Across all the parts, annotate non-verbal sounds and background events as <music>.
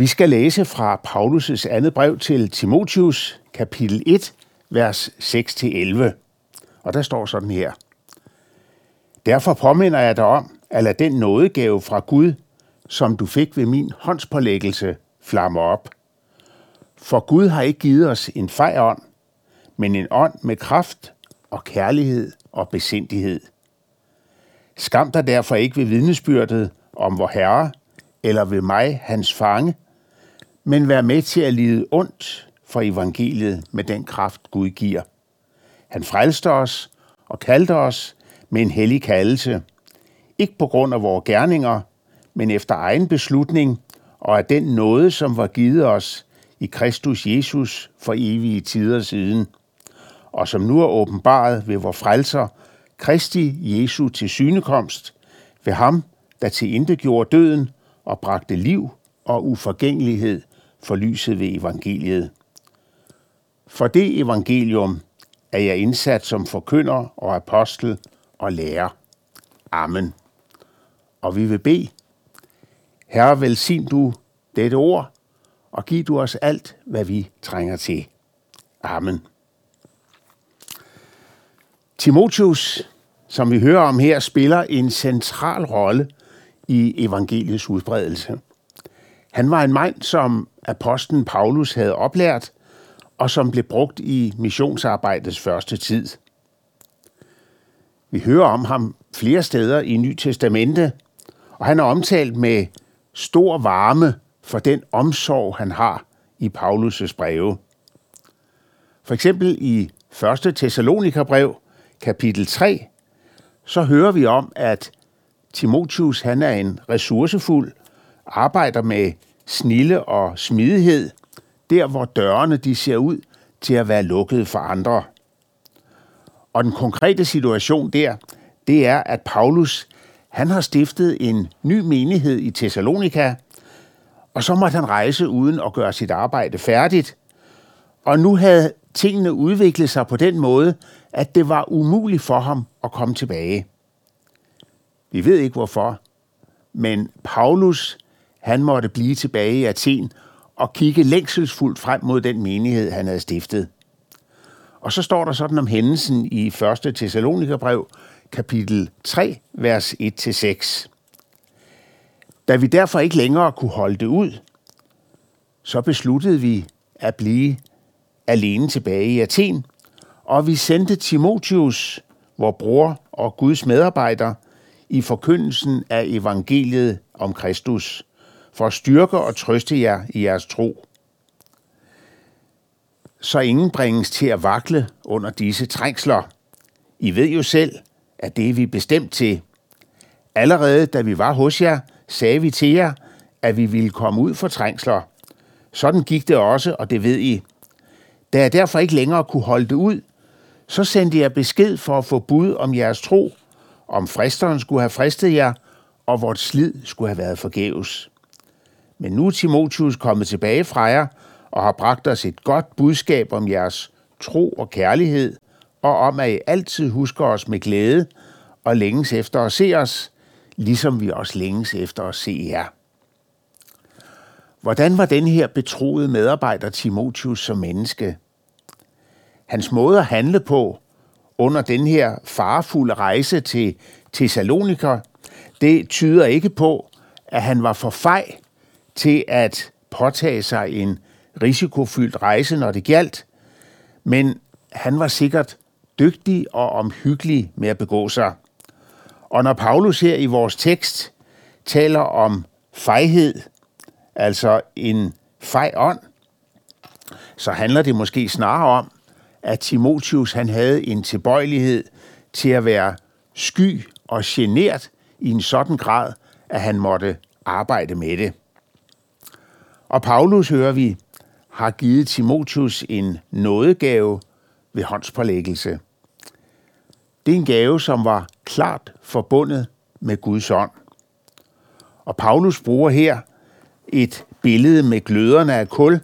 Vi skal læse fra Paulus' andet brev til Timotius, kapitel 1, vers 6-11. Og der står sådan her. Derfor påminder jeg dig om, at lade den nådegave fra Gud, som du fik ved min håndspålæggelse, flamme op. For Gud har ikke givet os en fej ånd, men en ånd med kraft og kærlighed og besindighed. Skam dig derfor ikke ved vidnesbyrdet om vor Herre, eller ved mig, hans fange, men vær med til at lide ondt for evangeliet med den kraft, Gud giver. Han frelste os og kaldte os med en hellig kaldelse, ikke på grund af vores gerninger, men efter egen beslutning og af den nåde, som var givet os i Kristus Jesus for evige tider siden, og som nu er åbenbaret ved vor frelser, Kristi Jesu til synekomst, ved ham, der til intet gjorde døden og bragte liv og uforgængelighed for lyset ved evangeliet. For det evangelium er jeg indsat som forkynder og apostel og lærer. Amen. Og vi vil bede. Herre, velsign du dette ord, og giv du os alt, hvad vi trænger til. Amen. Timotius, som vi hører om her, spiller en central rolle i evangeliets udbredelse. Han var en mand, som apostlen Paulus havde oplært, og som blev brugt i missionsarbejdets første tid. Vi hører om ham flere steder i Ny Testamente, og han er omtalt med stor varme for den omsorg, han har i Paulus' breve. For eksempel i 1. Thessalonikerbrev, kapitel 3, så hører vi om, at Timotius han er en ressourcefuld, arbejder med snille og smidighed, der hvor dørene de ser ud til at være lukkede for andre. Og den konkrete situation der, det er, at Paulus han har stiftet en ny menighed i Thessalonika, og så måtte han rejse uden at gøre sit arbejde færdigt. Og nu havde tingene udviklet sig på den måde, at det var umuligt for ham at komme tilbage. Vi ved ikke hvorfor, men Paulus han måtte blive tilbage i Athen og kigge længselsfuldt frem mod den menighed, han havde stiftet. Og så står der sådan om hændelsen i 1. Thessalonikerbrev, kapitel 3, vers 1-6. Da vi derfor ikke længere kunne holde det ud, så besluttede vi at blive alene tilbage i Athen, og vi sendte Timotius, vor bror og Guds medarbejder, i forkyndelsen af evangeliet om Kristus, for at styrke og trøste jer i jeres tro. Så ingen bringes til at vakle under disse trængsler. I ved jo selv, at det er vi bestemt til. Allerede da vi var hos jer, sagde vi til jer, at vi ville komme ud for trængsler. Sådan gik det også, og det ved I. Da jeg derfor ikke længere kunne holde det ud, så sendte jeg besked for at få bud om jeres tro, om fristeren skulle have fristet jer, og vort slid skulle have været forgæves. Men nu er Timotius kommet tilbage fra jer og har bragt os et godt budskab om jeres tro og kærlighed, og om at I altid husker os med glæde og længes efter at se os, ligesom vi også længes efter at se jer. Hvordan var den her betroede medarbejder Timotius som menneske? Hans måde at handle på under den her farefulde rejse til Thessalonika, det tyder ikke på, at han var for fej til at påtage sig en risikofyldt rejse, når det galt, men han var sikkert dygtig og omhyggelig med at begå sig. Og når Paulus her i vores tekst taler om fejhed, altså en fej ånd, så handler det måske snarere om, at Timotius han havde en tilbøjelighed til at være sky og genert i en sådan grad, at han måtte arbejde med det. Og Paulus, hører vi, har givet Timotius en nådegave ved håndspålæggelse. Det er en gave, som var klart forbundet med Guds ånd. Og Paulus bruger her et billede med gløderne af kul,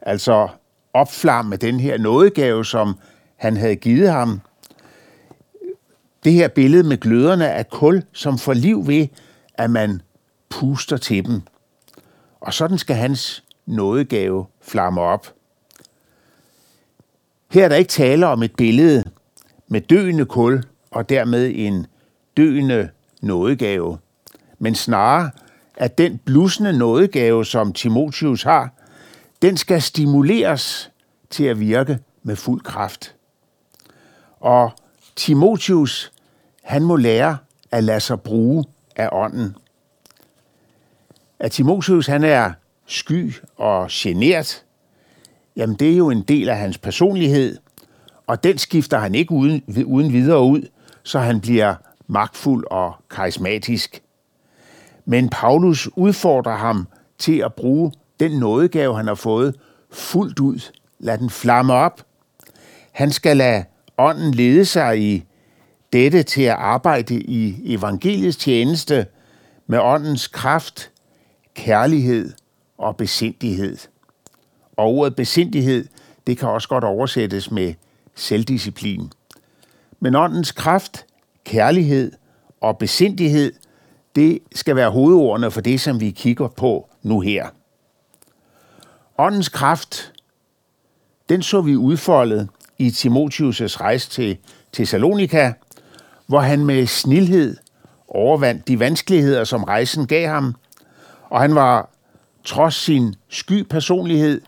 altså opflamme den her nådegave, som han havde givet ham. Det her billede med gløderne af kul, som får liv ved, at man puster til dem. Og sådan skal hans nådegave flamme op. Her er der ikke tale om et billede med døende kul og dermed en døende nådegave, men snarere, at den blusende nådegave, som Timotius har, den skal stimuleres til at virke med fuld kraft. Og Timotius, han må lære at lade sig bruge af ånden. At Timotheus han er sky og genert, jamen det er jo en del af hans personlighed, og den skifter han ikke uden, uden videre ud, så han bliver magtfuld og karismatisk. Men Paulus udfordrer ham til at bruge den nådegave, han har fået, fuldt ud. Lad den flamme op. Han skal lade ånden lede sig i dette til at arbejde i evangeliets tjeneste med åndens kraft, kærlighed og besindighed. Og ordet besindighed, det kan også godt oversættes med selvdisciplin. Men åndens kraft, kærlighed og besindighed, det skal være hovedordene for det, som vi kigger på nu her. Åndens kraft, den så vi udfoldet i Timotius' rejse til Thessalonika, hvor han med snilhed overvandt de vanskeligheder, som rejsen gav ham, og han var trods sin sky personlighed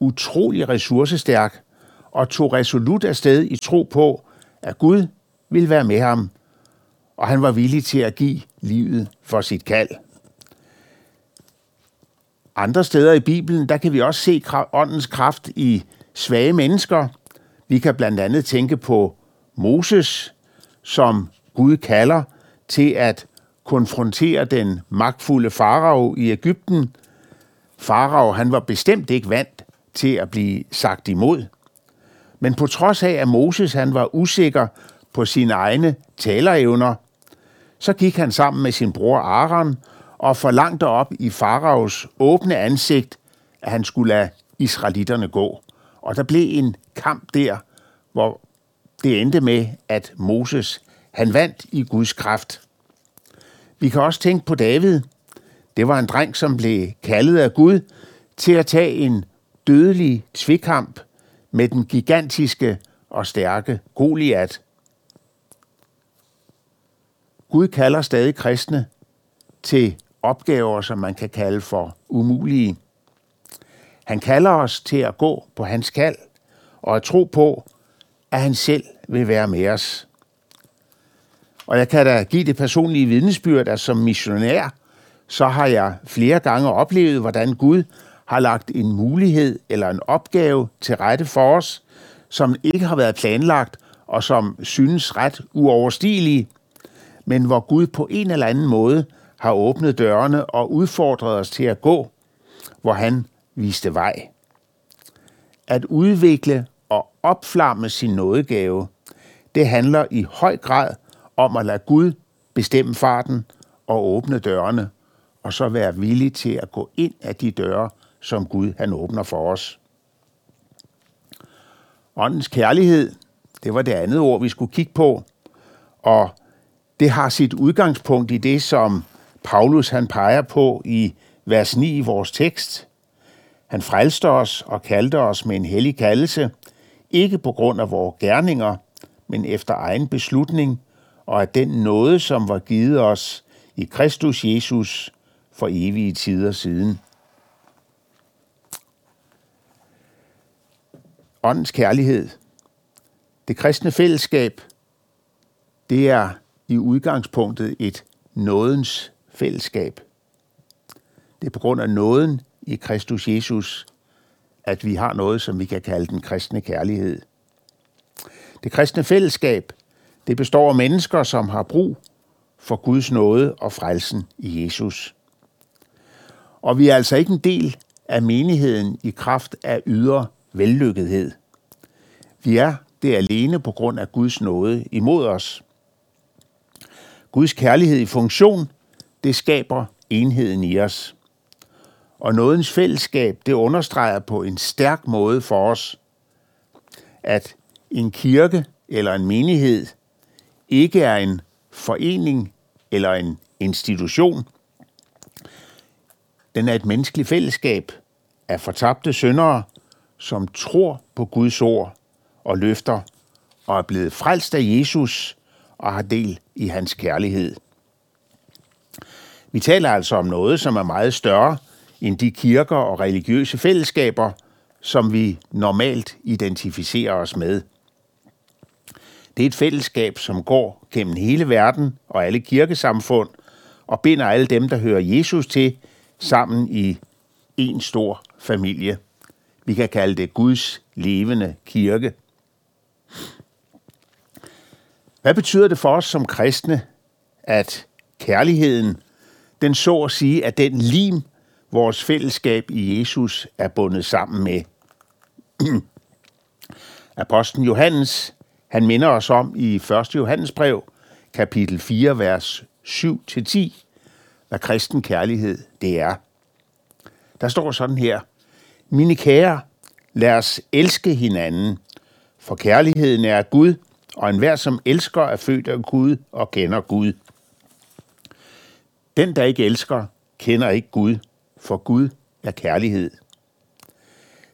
utrolig ressourcestærk og tog resolut afsted i tro på, at Gud ville være med ham, og han var villig til at give livet for sit kald. Andre steder i Bibelen, der kan vi også se åndens kraft i svage mennesker. Vi kan blandt andet tænke på Moses, som Gud kalder til at konfrontere den magtfulde farao i Ægypten. Farao, han var bestemt ikke vant til at blive sagt imod. Men på trods af, at Moses han var usikker på sine egne talerevner, så gik han sammen med sin bror Aaron og forlangte op i faraos åbne ansigt, at han skulle lade israelitterne gå. Og der blev en kamp der, hvor det endte med, at Moses han vandt i Guds kraft. Vi kan også tænke på David. Det var en dreng, som blev kaldet af Gud til at tage en dødelig tvikamp med den gigantiske og stærke Goliat. Gud kalder stadig kristne til opgaver, som man kan kalde for umulige. Han kalder os til at gå på hans kald og at tro på, at han selv vil være med os. Og jeg kan da give det personlige vidnesbyrd, at som missionær, så har jeg flere gange oplevet, hvordan Gud har lagt en mulighed eller en opgave til rette for os, som ikke har været planlagt og som synes ret uoverstigelige, men hvor Gud på en eller anden måde har åbnet dørene og udfordret os til at gå, hvor han viste vej. At udvikle og opflamme sin nådegave, det handler i høj grad om at lade Gud bestemme farten og åbne dørene, og så være villig til at gå ind af de døre, som Gud han åbner for os. Åndens kærlighed, det var det andet ord, vi skulle kigge på, og det har sit udgangspunkt i det, som Paulus han peger på i vers 9 i vores tekst. Han frelste os og kaldte os med en hellig kaldelse, ikke på grund af vores gerninger, men efter egen beslutning, og at den nåde, som var givet os i Kristus Jesus for evige tider siden. Åndens kærlighed, det kristne fællesskab, det er i udgangspunktet et nådens fællesskab. Det er på grund af nåden i Kristus Jesus, at vi har noget, som vi kan kalde den kristne kærlighed. Det kristne fællesskab, det består af mennesker, som har brug for Guds nåde og frelsen i Jesus. Og vi er altså ikke en del af menigheden i kraft af ydre vellykkethed. Vi er det alene på grund af Guds nåde imod os. Guds kærlighed i funktion, det skaber enheden i os. Og nådens fællesskab, det understreger på en stærk måde for os, at en kirke eller en menighed ikke er en forening eller en institution. Den er et menneskeligt fællesskab af fortabte syndere, som tror på Guds ord og løfter og er blevet frelst af Jesus og har del i hans kærlighed. Vi taler altså om noget, som er meget større end de kirker og religiøse fællesskaber, som vi normalt identificerer os med. Det er et fællesskab, som går gennem hele verden og alle kirkesamfund og binder alle dem, der hører Jesus til, sammen i en stor familie. Vi kan kalde det Guds levende kirke. Hvad betyder det for os som kristne, at kærligheden, den så at sige, at den lim, vores fællesskab i Jesus er bundet sammen med? <clears throat> Apostlen Johannes, han minder os om i 1. Johannesbrev, kapitel 4, vers 7-10, hvad kristen kærlighed det er. Der står sådan her, Mine kære, lad os elske hinanden, for kærligheden er Gud, og enhver, som elsker, er født af Gud og kender Gud. Den, der ikke elsker, kender ikke Gud, for Gud er kærlighed.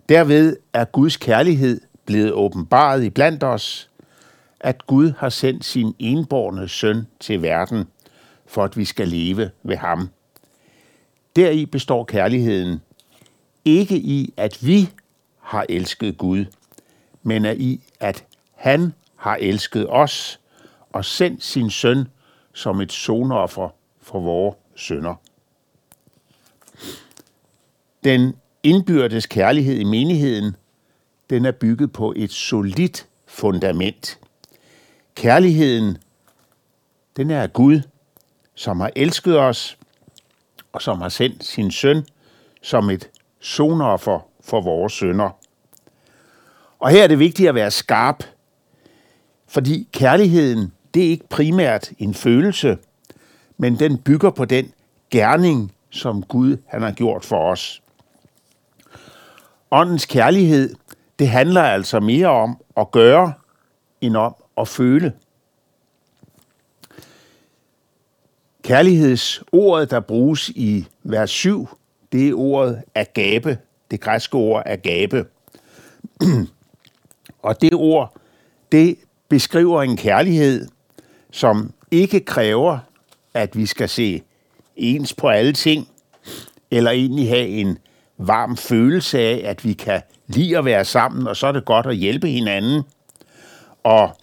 Derved er Guds kærlighed blevet åbenbaret i blandt os, at Gud har sendt sin enborne søn til verden, for at vi skal leve ved ham. Deri består kærligheden, ikke i, at vi har elsket Gud, men er i, at han har elsket os og sendt sin søn som et sonoffer for vores sønder. Den indbyrdes kærlighed i menigheden, den er bygget på et solidt fundament. Kærligheden, den er af Gud, som har elsket os, og som har sendt sin søn som et sonoffer for vores sønder. Og her er det vigtigt at være skarp, fordi kærligheden, det er ikke primært en følelse, men den bygger på den gerning, som Gud han har gjort for os. Åndens kærlighed, det handler altså mere om at gøre, end om at føle. Kærlighedsordet, der bruges i vers 7, det er ordet agape, det græske ord agape. <clears throat> Og det ord, det beskriver en kærlighed, som ikke kræver, at vi skal se ens på alle ting, eller egentlig have en varm følelse af, at vi kan lide at være sammen, og så er det godt at hjælpe hinanden. Og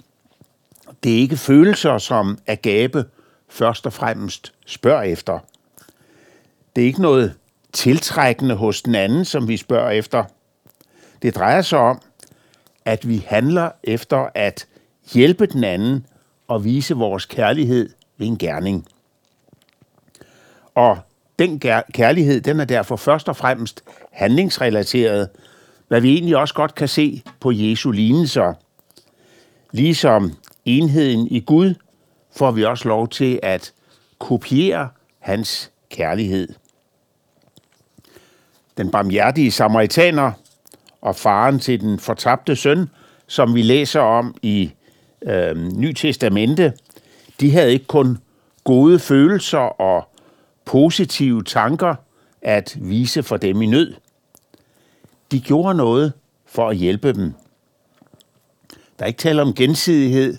det er ikke følelser, som Agape først og fremmest spørger efter. Det er ikke noget tiltrækkende hos den anden, som vi spørger efter. Det drejer sig om, at vi handler efter at hjælpe den anden og vise vores kærlighed ved en gerning. Og den kærlighed, den er derfor først og fremmest handlingsrelateret, hvad vi egentlig også godt kan se på Jesu lignelser. Ligesom enheden i Gud, får vi også lov til at kopiere hans kærlighed. Den barmhjertige samaritaner og faren til den fortabte søn, som vi læser om i øh, Ny Testamente, de havde ikke kun gode følelser og positive tanker at vise for dem i nød. De gjorde noget for at hjælpe dem. Der er ikke tale om gensidighed.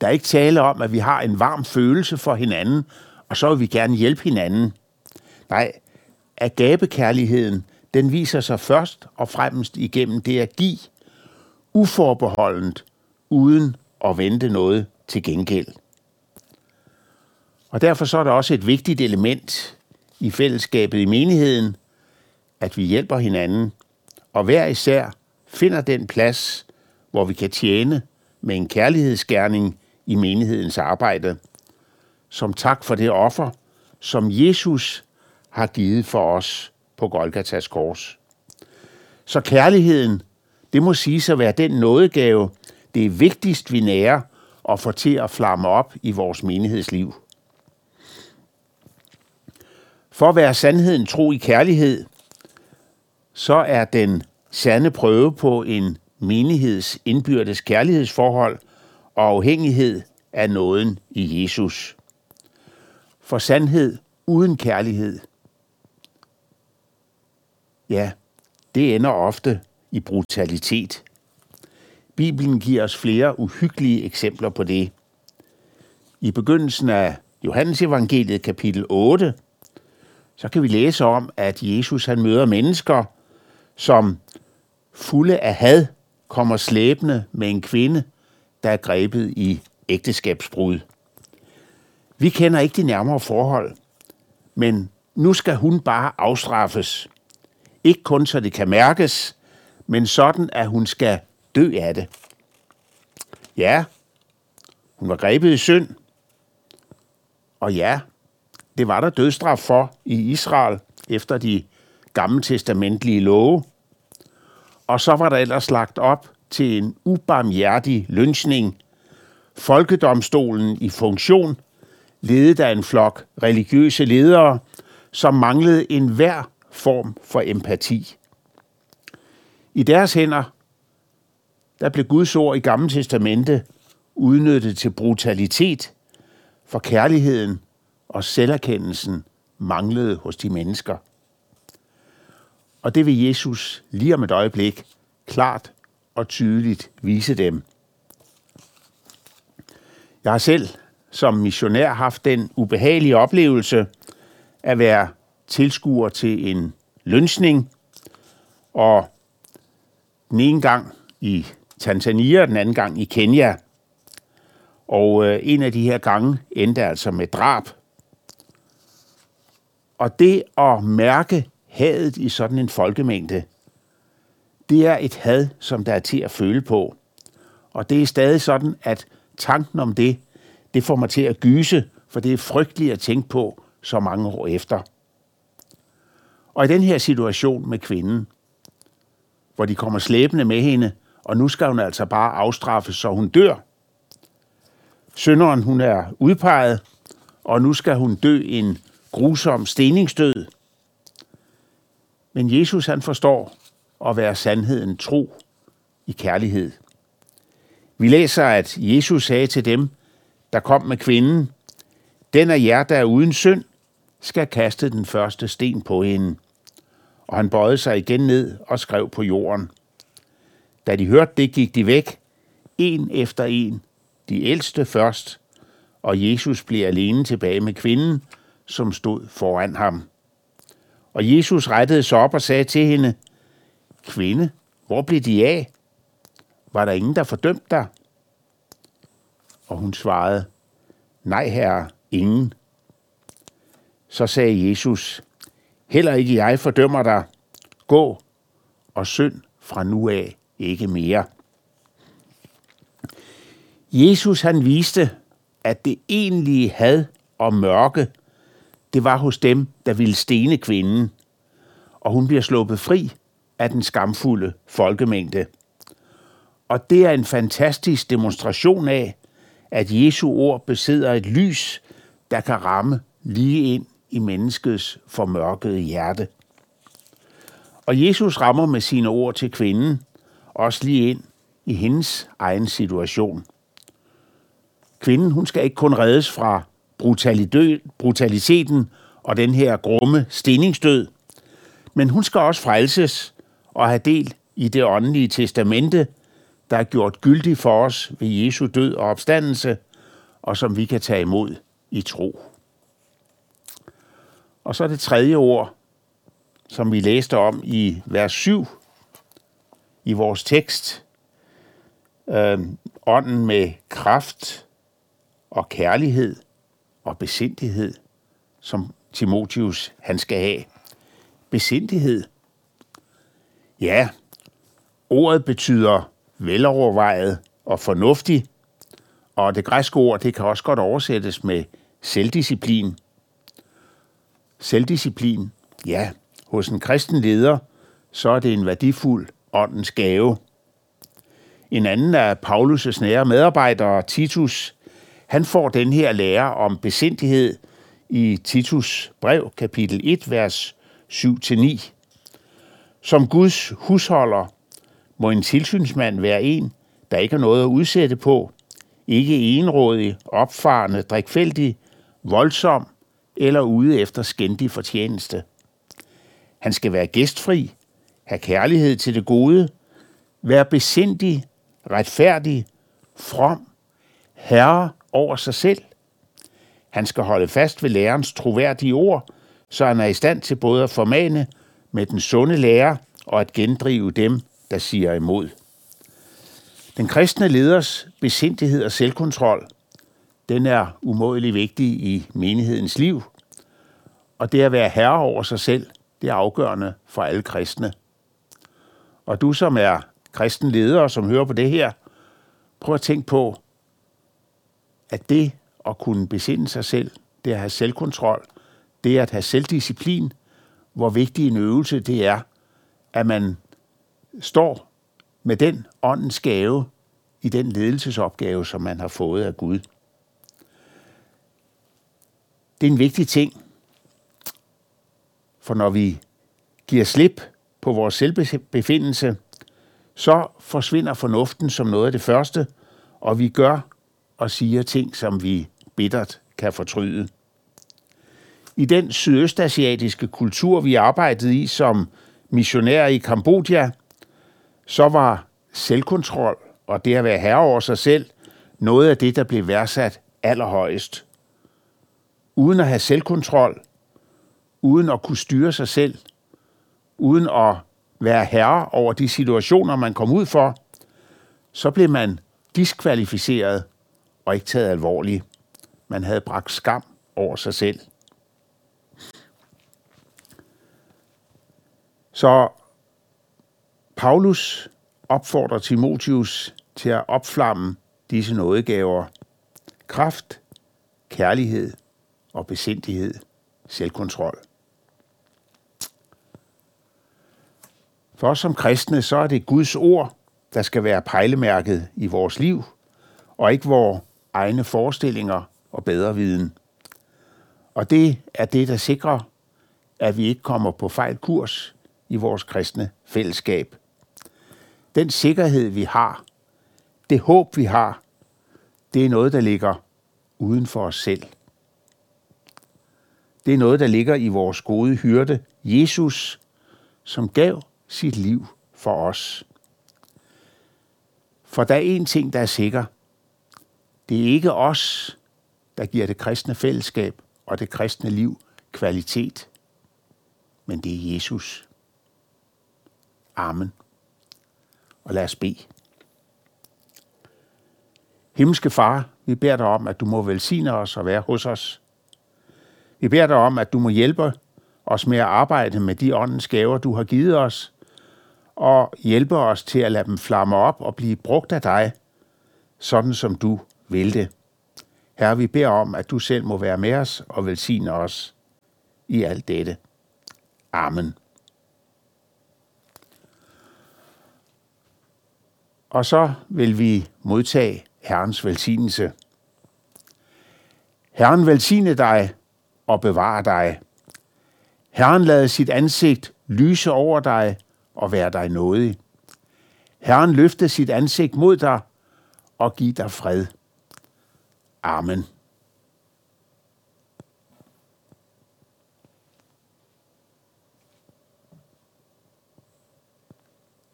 Der er ikke tale om, at vi har en varm følelse for hinanden, og så vil vi gerne hjælpe hinanden. Nej, agabekærligheden, den viser sig først og fremmest igennem det at give, uforbeholdent, uden at vente noget til gengæld. Og derfor så er der også et vigtigt element i fællesskabet i menigheden, at vi hjælper hinanden, og hver især finder den plads, hvor vi kan tjene med en kærlighedsgerning i menighedens arbejde, som tak for det offer, som Jesus har givet for os på Golgatas kors. Så kærligheden, det må sige at være den nådegave, det er vigtigst, vi nærer og får til at flamme op i vores menighedsliv. For at være sandheden tro i kærlighed, så er den sande prøve på en menigheds indbyrdes kærlighedsforhold og afhængighed af nåden i Jesus. For sandhed uden kærlighed, ja, det ender ofte i brutalitet. Bibelen giver os flere uhyggelige eksempler på det. I begyndelsen af Johannes evangeliet kapitel 8, så kan vi læse om, at Jesus han møder mennesker, som fulde af had kommer slæbende med en kvinde, der er grebet i ægteskabsbrud. Vi kender ikke de nærmere forhold, men nu skal hun bare afstraffes. Ikke kun så det kan mærkes, men sådan, at hun skal dø af det. Ja, hun var grebet i synd, og ja, det var der dødstraf for i Israel efter de gammeltestamentlige love. Og så var der ellers lagt op til en ubarmhjertig lynchning. Folkedomstolen i funktion, ledet af en flok religiøse ledere, som manglede enhver form for empati. I deres hænder, der blev Guds ord i Gamle Testamente udnyttet til brutalitet, for kærligheden og selverkendelsen manglede hos de mennesker. Og det vil Jesus lige om et øjeblik klart og tydeligt vise dem. Jeg har selv som missionær haft den ubehagelige oplevelse at være tilskuer til en lønsning, og den ene gang i Tanzania, den anden gang i Kenya. Og øh, en af de her gange endte altså med drab. Og det at mærke hadet i sådan en folkemængde, det er et had, som der er til at føle på. Og det er stadig sådan, at tanken om det, det får mig til at gyse, for det er frygteligt at tænke på så mange år efter. Og i den her situation med kvinden, hvor de kommer slæbende med hende, og nu skal hun altså bare afstraffes, så hun dør. Sønderen, hun er udpeget, og nu skal hun dø en grusom steningsdød. Men Jesus han forstår og være sandheden tro i kærlighed. Vi læser, at Jesus sagde til dem, der kom med kvinden, den af jer, der er uden synd, skal kaste den første sten på hende. Og han bøjede sig igen ned og skrev på jorden. Da de hørte det, gik de væk, en efter en, de ældste først, og Jesus blev alene tilbage med kvinden, som stod foran ham. Og Jesus rettede sig op og sagde til hende, Kvinde, hvor blev de af? Var der ingen, der fordømte dig? Og hun svarede, Nej, herre, ingen. Så sagde Jesus, Heller ikke jeg fordømmer dig. Gå og synd fra nu af ikke mere. Jesus han viste, at det egentlige had og mørke, det var hos dem, der ville stene kvinden, og hun bliver sluppet fri af den skamfulde folkemængde. Og det er en fantastisk demonstration af, at Jesu ord besidder et lys, der kan ramme lige ind i menneskets formørkede hjerte. Og Jesus rammer med sine ord til kvinden også lige ind i hendes egen situation. Kvinden, hun skal ikke kun reddes fra brutaliteten og den her grumme steningsdød, men hun skal også frelses og have del i det åndelige testamente, der er gjort gyldig for os ved Jesu død og opstandelse, og som vi kan tage imod i tro. Og så det tredje ord, som vi læste om i vers 7 i vores tekst. Øh, ånden med kraft og kærlighed og besindighed, som Timotius han skal have. Besindighed. Ja, ordet betyder velovervejet og fornuftig, og det græske ord, det kan også godt oversættes med selvdisciplin. Selvdisciplin, ja, hos en kristen leder, så er det en værdifuld åndens gave. En anden af Paulus' nære medarbejdere, Titus, han får den her lære om besindighed i Titus brev, kapitel 1, vers 7-9. Som Guds husholder må en tilsynsmand være en, der ikke har noget at udsætte på, ikke enrådig, opfarende, drikfældig, voldsom eller ude efter skændig fortjeneste. Han skal være gæstfri have kærlighed til det gode, være besindig, retfærdig, from, herre over sig selv. Han skal holde fast ved lærerens troværdige ord, så han er i stand til både at formane med den sunde lære og at gendrive dem, der siger imod. Den kristne leders besindighed og selvkontrol, den er umådelig vigtig i menighedens liv, og det at være herre over sig selv, det er afgørende for alle kristne. Og du, som er kristen leder, som hører på det her, prøv at tænke på, at det at kunne besinde sig selv, det at have selvkontrol, det at have selvdisciplin, hvor vigtig en øvelse det er, at man står med den åndens gave i den ledelsesopgave, som man har fået af Gud. Det er en vigtig ting, for når vi giver slip på vores selvbefindelse, så forsvinder fornuften som noget af det første, og vi gør og siger ting, som vi bittert kan fortryde. I den sydøstasiatiske kultur, vi arbejdede i som missionærer i Kambodja, så var selvkontrol og det at være herre over sig selv noget af det, der blev værdsat allerhøjest. Uden at have selvkontrol, uden at kunne styre sig selv, uden at være herre over de situationer, man kom ud for, så blev man diskvalificeret og ikke taget alvorligt. Man havde bragt skam over sig selv. Så Paulus opfordrer Timotius til at opflamme disse nådegaver. Kraft, kærlighed og besindighed, selvkontrol. For os som kristne, så er det Guds ord, der skal være pejlemærket i vores liv, og ikke vores egne forestillinger og bedre viden. Og det er det, der sikrer, at vi ikke kommer på fejl kurs i vores kristne fællesskab. Den sikkerhed, vi har, det håb, vi har, det er noget, der ligger uden for os selv. Det er noget, der ligger i vores gode hyrde, Jesus, som gav sit liv for os. For der er én ting, der er sikker. Det er ikke os, der giver det kristne fællesskab og det kristne liv kvalitet, men det er Jesus. Amen. Og lad os bede. Himmelske Far, vi beder dig om, at du må velsigne os og være hos os. Vi beder dig om, at du må hjælpe os med at arbejde med de åndens gaver, du har givet os, og hjælpe os til at lade dem flamme op og blive brugt af dig, sådan som du vil det. Herre, vi beder om, at du selv må være med os og velsigne os i alt dette. Amen. Og så vil vi modtage Herrens velsignelse. Herren velsigne dig og bevare dig. Herren lade sit ansigt lyse over dig og være dig nådig. Herren løfte sit ansigt mod dig og give dig fred. Amen.